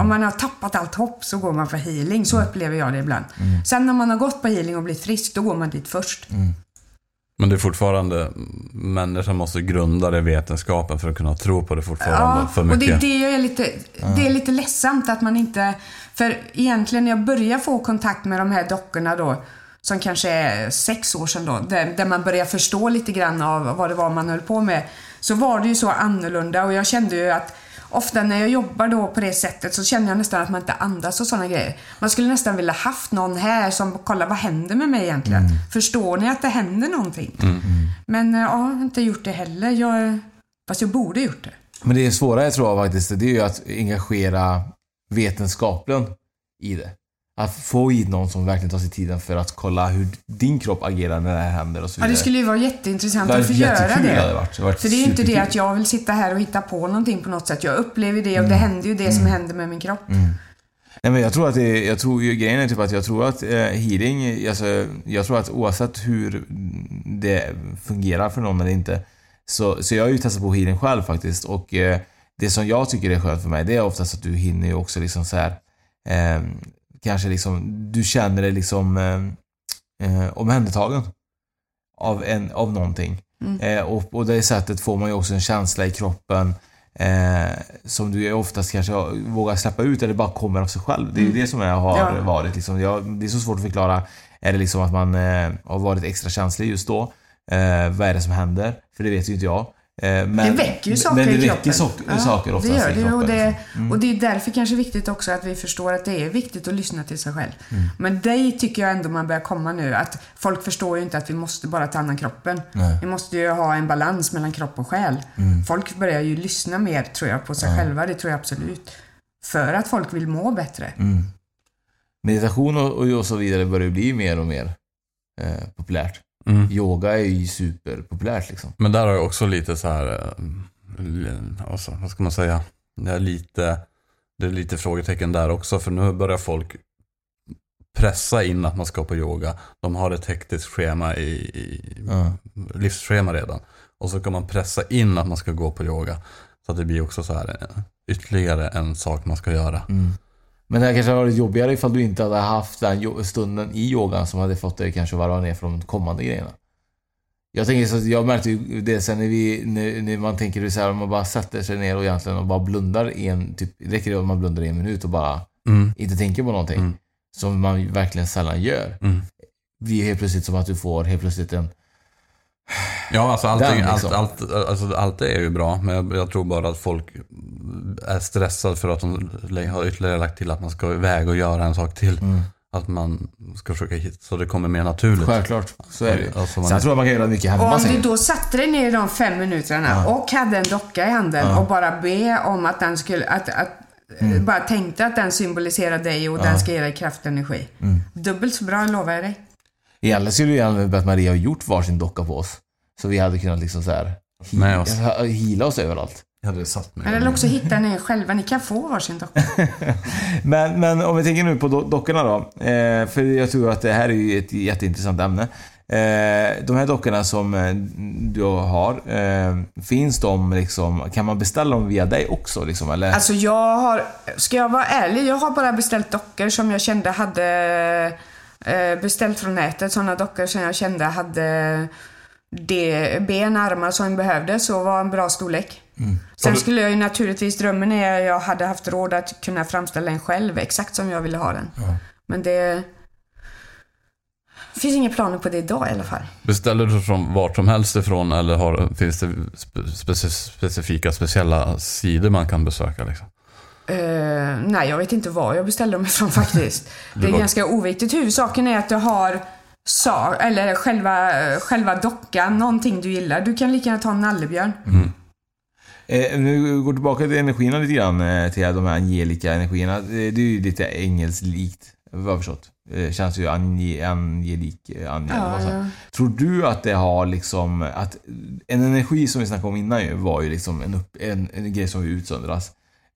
Om man har tappat allt hopp så går man för healing, så upplever jag det ibland. Sen när man har gått på healing och blivit frisk, då går man dit först. Men det är fortfarande, människan måste grunda det i vetenskapen för att kunna tro på det fortfarande. för och mycket. det är det jag är lite, det är lite ledsamt att man inte, för egentligen när jag börjar få kontakt med de här dockorna då, som kanske är sex år sedan då, där, där man börjar förstå lite grann av vad det var man höll på med, så var det ju så annorlunda och jag kände ju att Ofta när jag jobbar då på det sättet så känner jag nästan att man inte andas och sådana grejer. Man skulle nästan vilja haft någon här som kollar vad händer med mig egentligen? Förstår ni att det händer någonting? Men eh, ja, jag har inte gjort det heller. Jag, fast jag borde gjort det. Men det svåra jag tror jag faktiskt, det är ju att engagera vetenskapen i det. Att få hit någon som verkligen tar sig tiden för att kolla hur din kropp agerar när det här händer och så Ja, vidare. det skulle ju vara jätteintressant att få göra det. hade varit. Det varit För det är ju inte det att jag vill sitta här och hitta på någonting på något sätt. Jag upplever det och Mm. det händer ju det som händer med min kropp. Nej men jag tror att det, jag tror ju grejen är typ att jag tror att eh, healing, alltså, jag tror att oavsett hur det fungerar för någon eller inte, så, så jag har ju testat på healing själv faktiskt och eh, det som jag tycker är skönt för mig, det är oftast att du hinner ju också liksom så här eh, kanske liksom, du känner dig liksom eh, eh, omhändertagen av, en, av någonting. Mm. Eh, och på det sättet får man ju också en känsla i kroppen eh, som du oftast kanske vågar släppa ut eller bara kommer av sig själv. Det är ju Mm. det som jag har Ja. varit. Liksom. Jag, det är så svårt att förklara. Är det liksom att man eh, har varit extra känslig just då? Eh, vad är det som händer? För det vet ju inte jag. Eh, men, det väcker ju saker det i kroppen. so- Ja, saker oftast det gör i det, kroppen. och, det, liksom. Mm. och det är därför kanske viktigt också att vi förstår att det är viktigt att lyssna till sig själv. Mm. Men det tycker jag ändå man börjar komma nu. Att folk förstår ju inte att vi måste bara ta hand om kroppen. Nej. Vi måste ju ha en balans mellan kropp och själ. Mm. Folk börjar ju lyssna mer, tror jag, på sig Ja. själva. Det tror jag absolut. För att folk vill må bättre. Mm. Meditation och, och, och så vidare börjar ju bli mer och mer eh, populärt. Mm. Yoga är ju superpopulärt liksom. Men där har jag också lite så här, eh, alltså, vad ska man säga, det är lite, det är lite frågetecken där också. För nu börjar folk pressa in att man ska på yoga. De har ett hektiskt schema i, i Ja. livsschema redan. Och så kan man pressa in att man ska gå på yoga. Så att det blir också så här eh, ytterligare en sak man ska göra. Mm. Men det kanske hade varit jobbigare ifall du inte hade haft den stunden i yogan som hade fått dig kanske varva ner från de kommande grejerna. Jag tänker så jag märkte ju det sen när vi, när, när man tänker så här, om man bara sätter sig ner och egentligen och bara blundar en, typ, det räcker det om man blundar i en minut och bara Mm. inte tänker på någonting. Mm. Som man verkligen sällan gör. Mm. Det är helt plötsligt som att du får helt plötsligt en... Ja, alltså, allting, Den, liksom. allt, allt, alltså allt det är ju bra, men jag, jag tror bara att folk är stressade för att de har ytterligare lagt till att man ska iväg och göra en sak till. Mm. Att man ska försöka hitta, så det kommer mer naturligt. Självklart, så är det ju. Alltså, man- Sen tror jag man kan göra mycket hemma om du då satte dig ner i de fem minuterna Ja. och hade en docka i handen Ja. och bara be om att den skulle, att, att Mm. bara tänkte att den symboliserar dig och Ja. den ska ge dig kraft och energi. Mm. Dubbelt så bra, lovar jag dig. Egentligen skulle ju gärna bett Maria ha gjort varsin docka på oss. Så vi hade kunnat liksom så här Med oss. Hila oss överallt. Jag hade satt mig. Eller också hitta ni själva, ni kan få varsin docka. [laughs] Men, men om vi tänker nu på do- dockorna då. Eh, för jag tror att det här är ju ett jätteintressant ämne. Eh, de här dockorna som eh, du har, eh, finns de liksom, kan man beställa dem via dig också liksom, eller? Alltså jag har, ska jag vara ärlig, jag har bara beställt dockor som jag kände hade beställt från nätet. Sådana dockor som jag kände hade det, ben, armar som jag behövde, så var en bra storlek. Mm. Sen skulle jag ju naturligtvis, drömmen är att jag hade haft råd att kunna framställa en själv exakt som jag ville ha den. Ja. Men det finns inga planer på det idag i alla fall. Beställer du från vart som helst ifrån eller har, finns det spe, specifika, speciella sidor man kan besöka? Liksom? Uh, nej, jag vet inte var jag beställde dem ifrån faktiskt. [laughs] det är ganska oviktigt. Huvudsaken är att du har sa, eller själva, själva dockan, någonting du gillar. Du kan lika gärna ta en nallebjörn. Eh, nu går tillbaka till energierna lite grann, eh, till de här angelika energierna. Eh, Det är ju lite engelslikt, vad jag har förstått. Det känns ju ange, angelik, eh, angel, Ja, vad ja. Tror du att det har liksom, att en energi som vi snackade om innan ju, var ju liksom en, upp, en, en grej som utsöndras.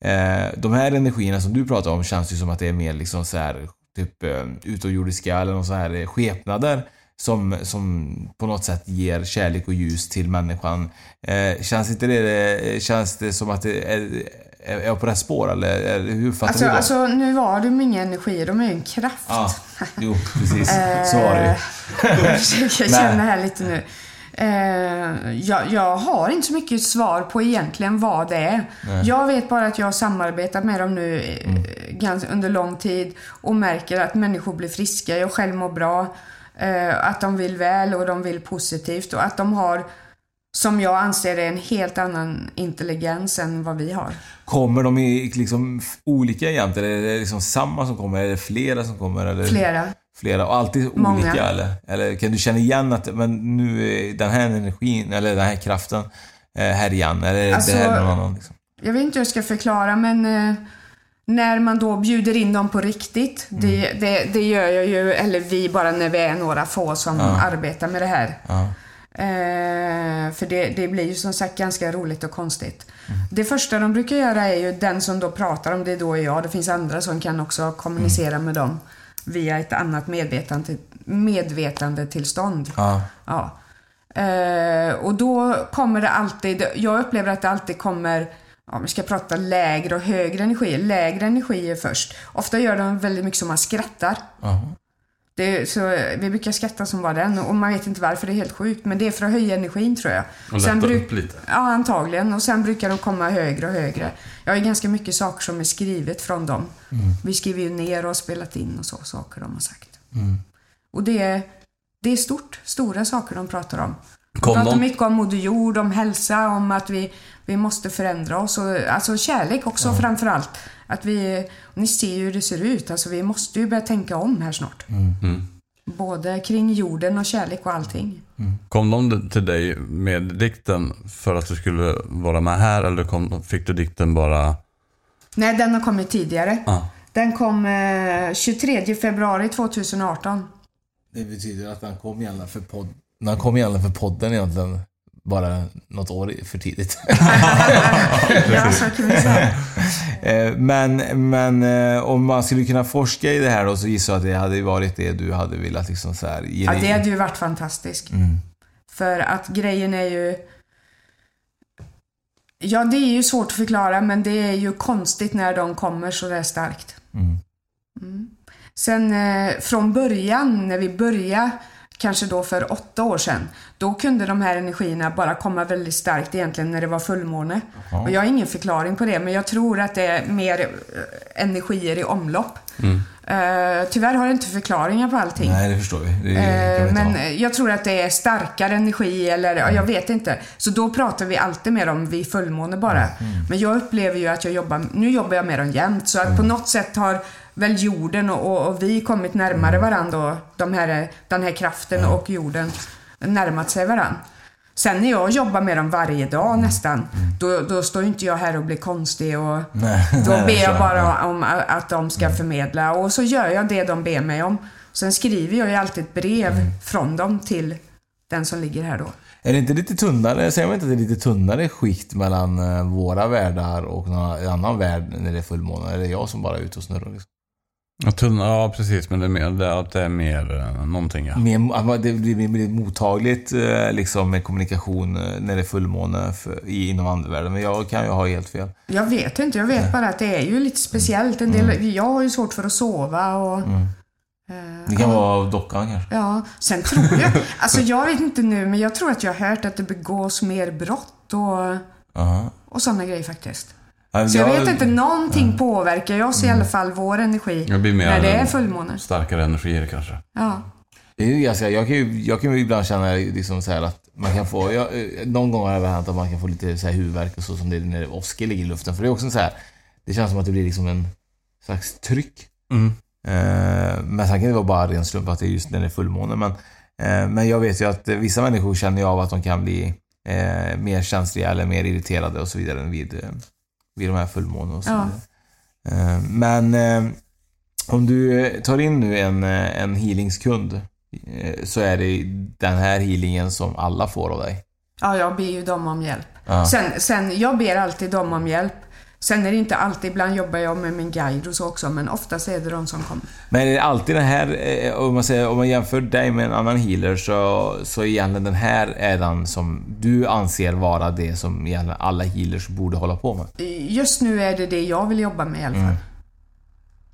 Eh, de här energierna som du pratar om känns ju som att det är mer liksom så här typ eh, utomjordiska eller någon så här eh, skepnader som, som på något sätt ger kärlek och ljus till människan. Eh, känns inte det, känns det som att det är, är jag på rätt spår eller hur fattar Alltså, du det? alltså, nu var de inga energier, de är ju en kraft. Ja, jo precis. [laughs] Så var det ju. [laughs] Jag försöker känna här lite nu. Eh, jag, jag har inte så mycket svar på egentligen vad det är. Nej. Jag vet bara att jag har samarbetat med dem nu eh, ganska, under lång tid och märker att människor blir friska, jag själv mår bra, eh, att de vill väl och de vill positivt och att de har, som jag anser är en helt annan intelligens än vad vi har. Kommer de i liksom olika jämt? Eller är det liksom samma som kommer? Är det flera som kommer? Eller? Flera. Flera? Och alltid Många. olika eller? Eller kan du känna igen att men nu är den här energin, eller den här kraften eh, här igen? Eller Alltså, det här någon annan? Liksom? Jag vet inte hur jag ska förklara men eh, när man då bjuder in dem på riktigt, det, det, det gör jag ju, eller vi bara när vi är några få som Ja. arbetar med det här. Ja. Eh, för det, det blir ju som sagt ganska roligt och konstigt. Det första de brukar göra är ju den som då pratar om det då är jag. Det finns andra som kan också kommunicera med dem via ett annat medvetande, medvetandetillstånd. Ja. Ja. Eh, och då kommer det alltid, jag upplever att det alltid kommer, om vi ska prata lägre och högre energier, lägre energier först. Ofta gör de väldigt mycket som man skrattar. Jaha. Det, så vi brukar skratta som bara den och man vet inte varför, det är helt sjukt. Men det är för att höja energin tror jag. Och Sen bruk- upp lite. Ja, antagligen. Och sen brukar de komma högre och högre. Jag har ganska mycket saker som är skrivet från dem. Mm. Vi skriver ju ner och har spelat in och så, saker de har sagt. Mm. Och det är, det är stort, stora saker de pratar om. De Kom pratar de- mycket om Moder Jord, om hälsa, om att vi, vi måste förändra oss. Och, alltså kärlek också framför allt. Att vi, ni ser ju hur det ser ut. Alltså vi måste ju börja tänka om här snart. Mm. Både kring jorden och kärlek och allting. Kom de till dig med dikten för att du skulle vara med här eller kom, fick du dikten bara... Nej, den har kommit tidigare. Ja. Den kom eh, 23 februari 2018. Det betyder att han kom gärna för Han kom gärna för podden egentligen. Bara något år för tidigt. [laughs] Ja, så kan vi säga. Eh, Men, men eh, om man skulle kunna forska i det här då så gissar jag att det hade varit det du hade velat liksom så här, ge Ja, det hade ju varit fantastiskt. Mm. För att grejen är ju... Ja, det är ju svårt att förklara, men det är ju konstigt när de kommer så där starkt. Mm. Mm. Sen eh, från början, när vi började, kanske då för åtta år sedan, då kunde de här energierna bara komma väldigt starkt egentligen när det var fullmåne. Och jag har ingen förklaring på det, men jag tror att det är mer eh, energier i omlopp. Mm. Eh, tyvärr har jag inte förklaringar på allting. Nej, det förstår vi. Det inte Men ha. jag tror att det är starkare energi eller ja, jag vet inte. Så då pratar vi alltid med dem vid fullmåne bara. Men jag upplever ju att jag jobbar, nu jobbar jag med dem jämt. Så att på något sätt har väl jorden och, och, vi kommit närmare varandra och de här, den här kraften och jorden närmat sig varandra. Sen när jag jobbar med dem varje dag nästan, då, då står inte jag här och blir konstig och Nej, [laughs] då nej, ber jag bara om att de ska förmedla och så gör jag det de ber mig om. Sen skriver jag ju alltid ett brev från dem till den som ligger här då. Är det inte lite tunnare, säger man inte att det är lite tunnare skikt mellan eh, våra världar och någon annan värld när det är fullmåne? Eller är det jag som bara är ute och snurrar liksom? Ja, tunn, ja precis, men det är mer, det, att det är mer eh, någonting ja. Mer, det blir mer mottagligt eh, liksom, med kommunikation eh, när det är fullmåne för, i, inom andevärlden. Men jag kan ju ha helt fel. Jag vet inte, jag vet bara att det är ju lite speciellt. En del, Jag har ju svårt för att sova och... Mm. Det kan vara av dockan kanske. Ja, sen tror jag... Alltså jag vet inte nu, men jag tror att jag har hört att det begås mer brott och, Aha. och sådana grejer faktiskt. Ja, Så jag jag- vet inte, någonting påverkar oss i alla fall, vår energi, Det blir mer när det är fullmåne. starkare energier kanske. Ja. Det är ju ganska, jag, kan ju, jag kan ju ibland känna liksom så här att man kan få... Jag, någon gång har det hänt att man kan få lite så här huvudvärk och så som det är när åskor ligger i luften. För det är också så här... Det känns som att det blir liksom en slags tryck. Mm. Eh, men sen kan det vara bara ren slump att det är just när det är fullmåne. Men, eh, men jag vet ju att vissa människor känner ju av att de kan bli eh, mer känsliga eller mer irriterade och så vidare vid, eh, vid de här fullmånen och så Ja. vidare. Eh, men eh, om du tar in nu en, eh, en healingskund så är det den här healingen som alla får av dig. ja, jag ber ju dem om hjälp. Ja. Sen, sen, jag ber alltid dem om hjälp. Sen är det inte alltid, ibland jobbar jag med min guide och så också, men oftast är det de som kommer. Men är det alltid den här, eh, om man, säger, om man jämför dig med en annan healer så, så egentligen den här är den som du anser vara det som egentligen alla healers borde hålla på med? Just nu är det det jag vill jobba med i alla fall. Mm.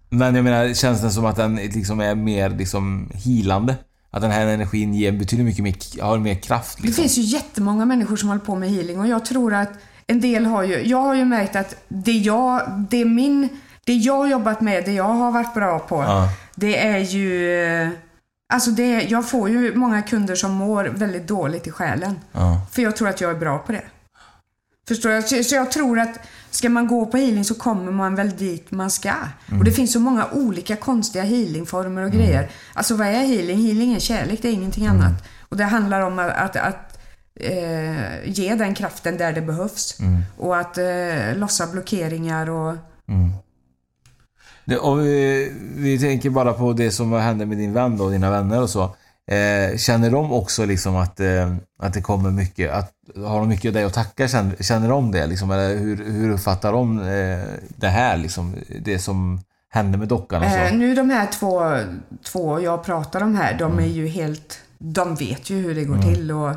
Men jag menar, känns det som att den liksom är mer liksom healande? Att den här energin ger betydligt mycket mer, har mer kraft Det liksom? finns ju jättemånga människor som håller på med healing och jag tror att en del har ju, jag har ju märkt att det jag, det min, det jag jobbat med, det jag har varit bra på, Ja. det är ju, alltså det, jag får ju många kunder som mår väldigt dåligt i själen. Ja. För jag tror att jag är bra på det. Förstår jag? Så så jag tror att ska man gå på healing så kommer man väl dit man ska. Och det finns så många olika konstiga healingformer och grejer. Alltså vad är healing? Healing är kärlek, det är ingenting annat. Och det handlar om att, att, att eh, ge den kraften där det behövs. Och att eh, lossa blockeringar och... Det, och vi, vi tänker bara på det som hände med din vän då, och dina vänner och så. Eh, känner de också liksom att, eh, att det kommer mycket, att, har de mycket av dig att tacka? Känner, känner de det liksom? Eller hur, hur uppfattar de eh, det här liksom? Det som hände med dockan och så? Eh, nu de här två, två jag pratar om här, de är ju helt... De vet ju hur det går till och...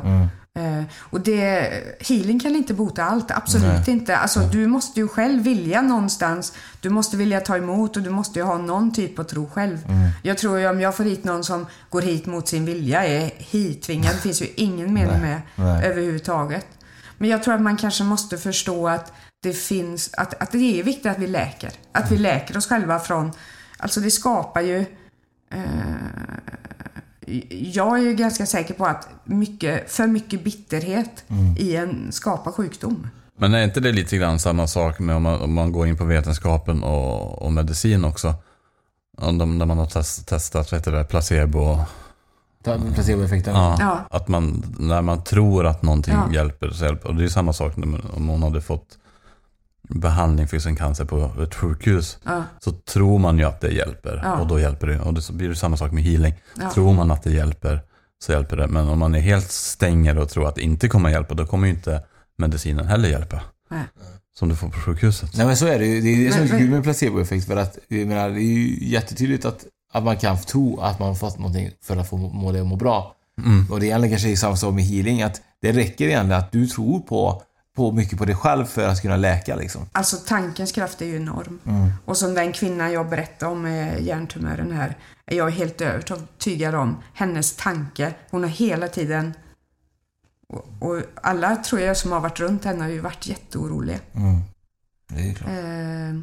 Eh, och det, healing kan inte bota allt, absolut Nej. inte. Alltså du måste ju själv vilja någonstans. Du måste vilja ta emot och du måste ju ha någon typ av tro själv. Jag tror ju om jag får hit någon som går hit mot sin vilja, är hittvingad, det finns ju ingen mening med Nej. överhuvudtaget. Men jag tror att man kanske måste förstå att det finns, att, att det är viktigt att vi läker. Att vi läker oss själva från, alltså det skapar ju eh, jag är ju ganska säker på att mycket, för mycket bitterhet i en skapar sjukdom. Men är inte det lite grann samma sak med om man, om man går in på vetenskapen och, och medicin också? Om de, när man har test, testat vad heter det, placebo. Placeboeffekten? Ja, Ja. Att man, när man tror att någonting Ja. hjälper så hjälper. Och det är samma sak när man, om hon hade fått behandling för sin cancer på ett sjukhus. Ja. Så tror man ju att det hjälper Ja. och då hjälper det. Och det blir det samma sak med healing. Ja. Tror man att det hjälper så hjälper det. Men om man är helt stänger och tror att det inte kommer hjälpa då kommer ju inte medicinen heller hjälpa. Nej. Som du får på sjukhuset. Nej men så är det ju. Det är det som är kul med placeboeffekt. För att, jag menar, det är ju jättetydligt att, att man kan tro att man har fått någonting för att få må det att må bra. Mm. Och det gäller kanske är samma sak med healing. Att det räcker egentligen att du tror på, på mycket på dig själv för att kunna läka liksom. Alltså tankens kraft är ju enorm. Mm. Och som den kvinnan jag berättade om med hjärntumören här, är jag helt övertygad om hennes tanke. Hon har hela tiden och, och alla tror jag som har varit runt henne har ju varit jätteoroliga. Mm. Det är klart. Eh,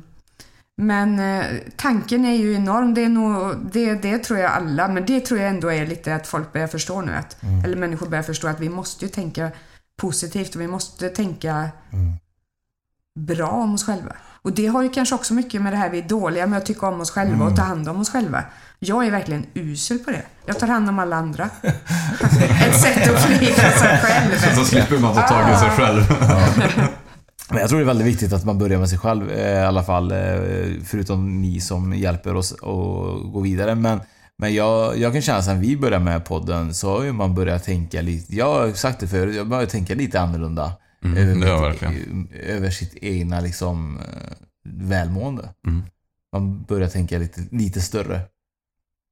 Men eh, tanken är ju enorm. Det, är nog, det, det tror jag alla, men det tror jag ändå är lite att folk börjar förstå nu. Att, Eller människor börjar förstå att vi måste ju tänka positivt och vi måste tänka bra om oss själva. Och det har ju kanske också mycket med det här vi är dåliga med att tycka om oss själva och ta hand om oss själva. Jag är verkligen usel på det. Jag tar hand om alla andra. [laughs] Ett sätt att flyga sig själv. Så slipper man ta tag i sig själv. [laughs] Men jag tror det är väldigt viktigt att man börjar med sig själv eh, i alla fall. eh, Förutom ni som hjälper oss att gå vidare. Men, men jag, jag kan känna sen vi började med podden så har ju man börjat tänka lite, jag har sagt det förut, jag börjar tänka lite annorlunda. Mm, över, mitt- verkligen. över sitt egna liksom eh, välmående. Mm. man börjar tänka lite, lite större.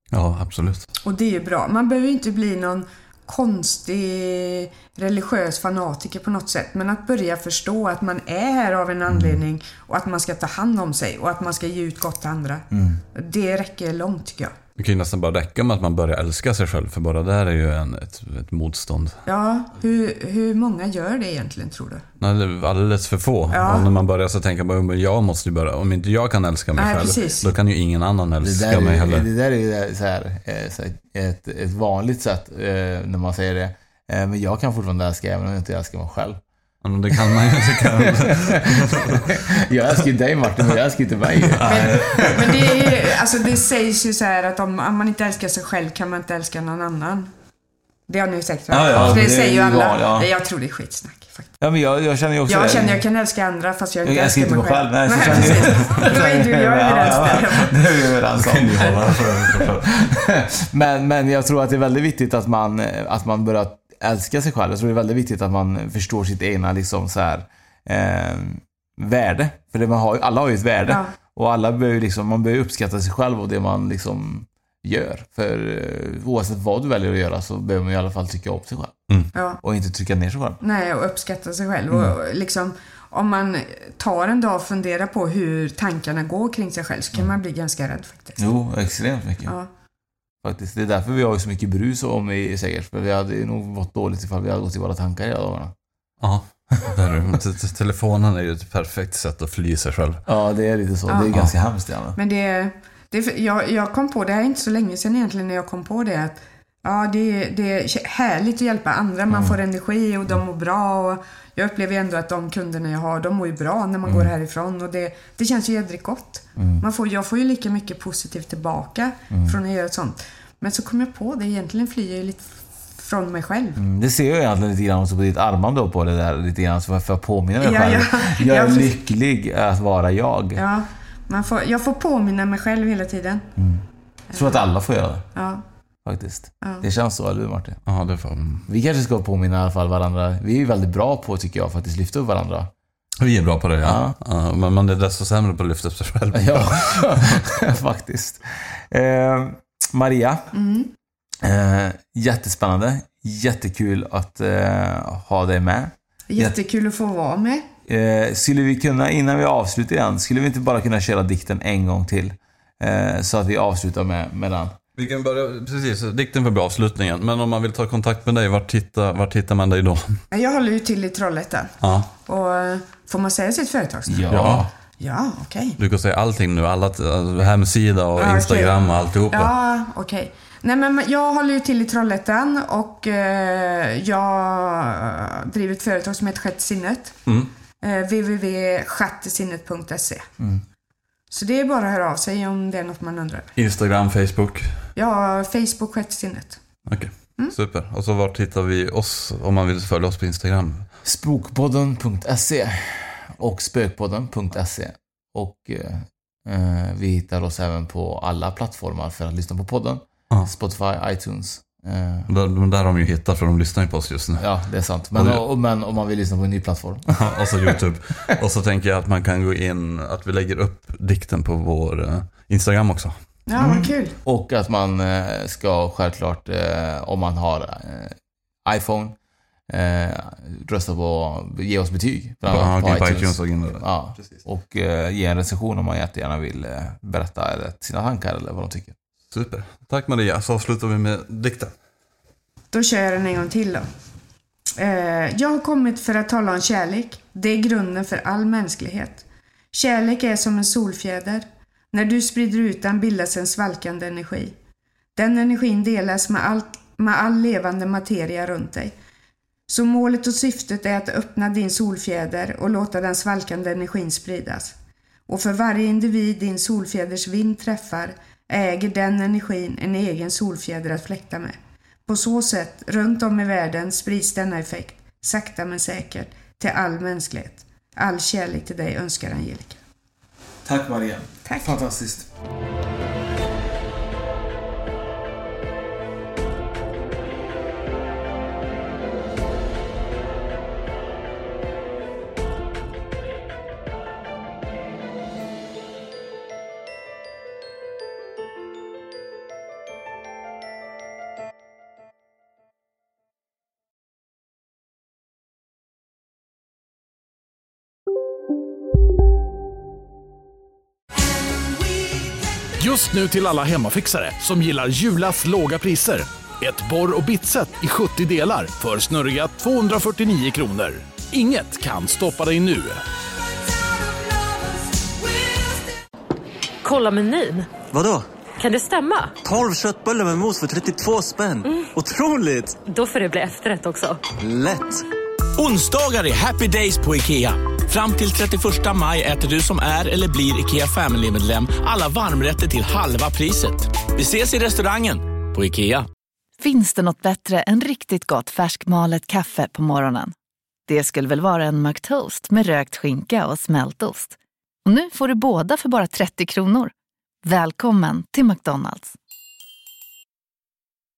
Ja, absolut. Och det är ju bra. Man behöver ju inte bli någon konstig religiös fanatiker på något sätt. Men att börja förstå att man är här av en anledning och att man ska ta hand om sig och att man ska ge ut gott till andra. Mm. Det räcker långt tycker jag. Det kan ju nästan bara räcka med att man börjar älska sig själv, för bara där är ju en, ett, ett motstånd. Ja, hur, hur många gör det egentligen tror du? Nej, det är alldeles för få. Ja. Och när man börjar så tänker man, jag måste ju börja. Om inte jag kan älska mig Nej, själv, precis. då kan ju ingen annan älska mig är, heller. det där är ju så här, eh, så här, ett, ett vanligt sätt eh, när man säger det. Eh, Men jag kan fortfarande älska även om jag inte älskar mig själv. Ja, men det kan man ju inte. [laughs] Jag älskar ju dig Martin, men jag älskar inte mig. Men det, är, alltså det sägs ju så här att om, om man inte älskar sig själv kan man inte älska någon annan. Det har ni säkert hört. Ja, ja, det, det säger ju ju alla. ja. Jag tror det är skitsnack. Faktiskt. Ja, men jag, jag känner ju också Jag det. känner jag kan älska andra fast jag inte Jag älskar älskar mig själv. själv. Nej, så känner jag. [laughs] Då är du och jag överens Ja, där. ja, Det är vi överens om. [laughs] men, men jag tror att det är väldigt viktigt att man, att man börjar älska sig själv. Jag tror det är väldigt viktigt att man förstår sitt egna liksom så här, eh, värde. För det man har, alla har ju ett värde. Ja. Och alla bör ju liksom, man bör ju uppskatta sig själv och det man liksom gör. För eh, oavsett vad du väljer att göra så behöver man i alla fall tycka om sig själv. Ja. Och inte trycka ner sig själv. Nej, och uppskatta sig själv. Mm. Och liksom, om man tar en dag och funderar på hur tankarna går kring sig själv så kan man bli ganska rädd faktiskt. Jo, extremt mycket. Ja. Faktiskt. Det är därför vi har ju så mycket brus om i säkert. För vi hade ju nog mått dåligt ifall vi hade gått i våra tankar hela dagarna. Ja, Telefonen är ju ett perfekt sätt att fly sig själv. Ja, det är lite så. Ja. Det är ganska hemskt Janne. Men det, det jag, jag kom på, det här är inte så länge sedan egentligen när jag kom på det att Ja, det, det är härligt att hjälpa andra. Man Mm. får energi och de mår bra. Och jag upplever ändå att de kunderna jag har, de mår ju bra när man Mm. går härifrån. Och det, det känns ju jädrigt gott. Man får, jag får ju lika mycket positivt tillbaka Mm. från att göra sånt. Men så kom jag på det, egentligen flyr jag ju lite från mig själv. Mm, det ser jag egentligen lite grann också på ditt armband då på det där lite grann. För att påminna mig Ja, själv. ja. [laughs] Jag är lycklig att vara jag. Ja, man får, jag får påminna mig själv hela tiden. Jag tror att alla får göra det. Ja. Faktiskt. Ja. Det känns så, eller hur Martin? Ja, det får... Vi kanske ska påminna i alla fall varandra. Vi är ju väldigt bra på, tycker jag, faktiskt lyfta upp varandra. Vi är bra på det, ja. ja men man är desto sämre på att lyfta upp sig själv. Ja, [laughs] faktiskt. Eh, Maria. Mm. Eh, jättespännande. Jättekul att eh, ha dig med. Jättekul att få vara med. Eh, skulle vi kunna, innan vi avslutar igen, skulle vi inte bara kunna köra dikten en gång till? Eh, så att vi avslutar med, med den. Vi kan börja, precis, dikten för bra avslutningen. Men om man vill ta kontakt med dig, vart hittar, vart hittar man dig då? Jag håller ju till i Trollhättan. Ja. Och eh, får man säga sitt företagsnamn? Ja. Ja, okej. Du kan säga allting nu, alla, alltså, hemsida och Ja. Instagram och alltihopa. Ja, okej. Nej, men jag håller ju till i Trollhättan och eh, jag driver ett företag som heter Sjätte sinnet. Mm. Eh, www.sjattesinnet.se Mm. Så det är bara att höra av sig om det är något man undrar. Instagram, Facebook. Ja, Facebook Sjätte sinnet. Okej, super. Och så vart hittar vi oss om man vill följa oss på Instagram? Spokpodden.se och spökpodden.se. Och eh, eh, vi hittar oss även på alla plattformar för att lyssna på podden. Ja. Spotify, iTunes. Eh, Där, men där har de ju hittat för de lyssnar ju på oss just nu. ja, det är sant. Men, Och- och, men om man vill lyssna på en ny plattform. [laughs] och så YouTube. [laughs] Och så tänker jag att man kan gå in, att vi lägger upp dikten på vår eh, Instagram också. Ja, vad kul. Och att man eh, ska självklart, eh, om man har eh, iPhone, eh, rösta på, ge oss betyg. bland Ja, annat in på iTunes och in där. Ja, och eh, ge en recension om man jättegärna vill eh, berätta eller, sina tankar eller vad de tycker. Super. Tack Maria, så avslutar vi med dikten. Då kör jag den en gång till då. Eh, jag har kommit för att tala om kärlek. Det är grunden för all mänsklighet. Kärlek är som en solfjäder. När du sprider ut den bildas en svalkande energi. Den energin delas med, allt, med all levande materia runt dig. Så målet och syftet är att öppna din solfjäder och låta den svalkande energin spridas. Och för varje individ din solfjäders vind träffar äger den energin en egen solfjäder att fläkta med. På så sätt, runt om i världen, sprids denna effekt, sakta men säkert, till all mänsklighet. All kärlek till dig önskar Angelica. Tack Maria. Tack. Fantastiskt. Just nu till alla hemmafixare som gillar Julas låga priser. Ett borr och bitset i 70 delar för snurriga 249 kronor. Inget kan stoppa dig nu. Kolla menyn. Vadå? Kan det stämma? 12 köttbullar med mos för 32 spänn. Otroligt! Då får det bli efterrätt också. Lätt! Onsdagar är happy days på IKEA. Fram till 31 maj äter du som är eller blir IKEA Family-medlem alla varmrätter till halva priset. Vi ses i restaurangen på IKEA. Finns det något bättre än riktigt gott färskmalet kaffe på morgonen? Det skulle väl vara en McToast med rökt skinka och smältost. Och nu får du båda för bara 30 kronor. Välkommen till McDonalds.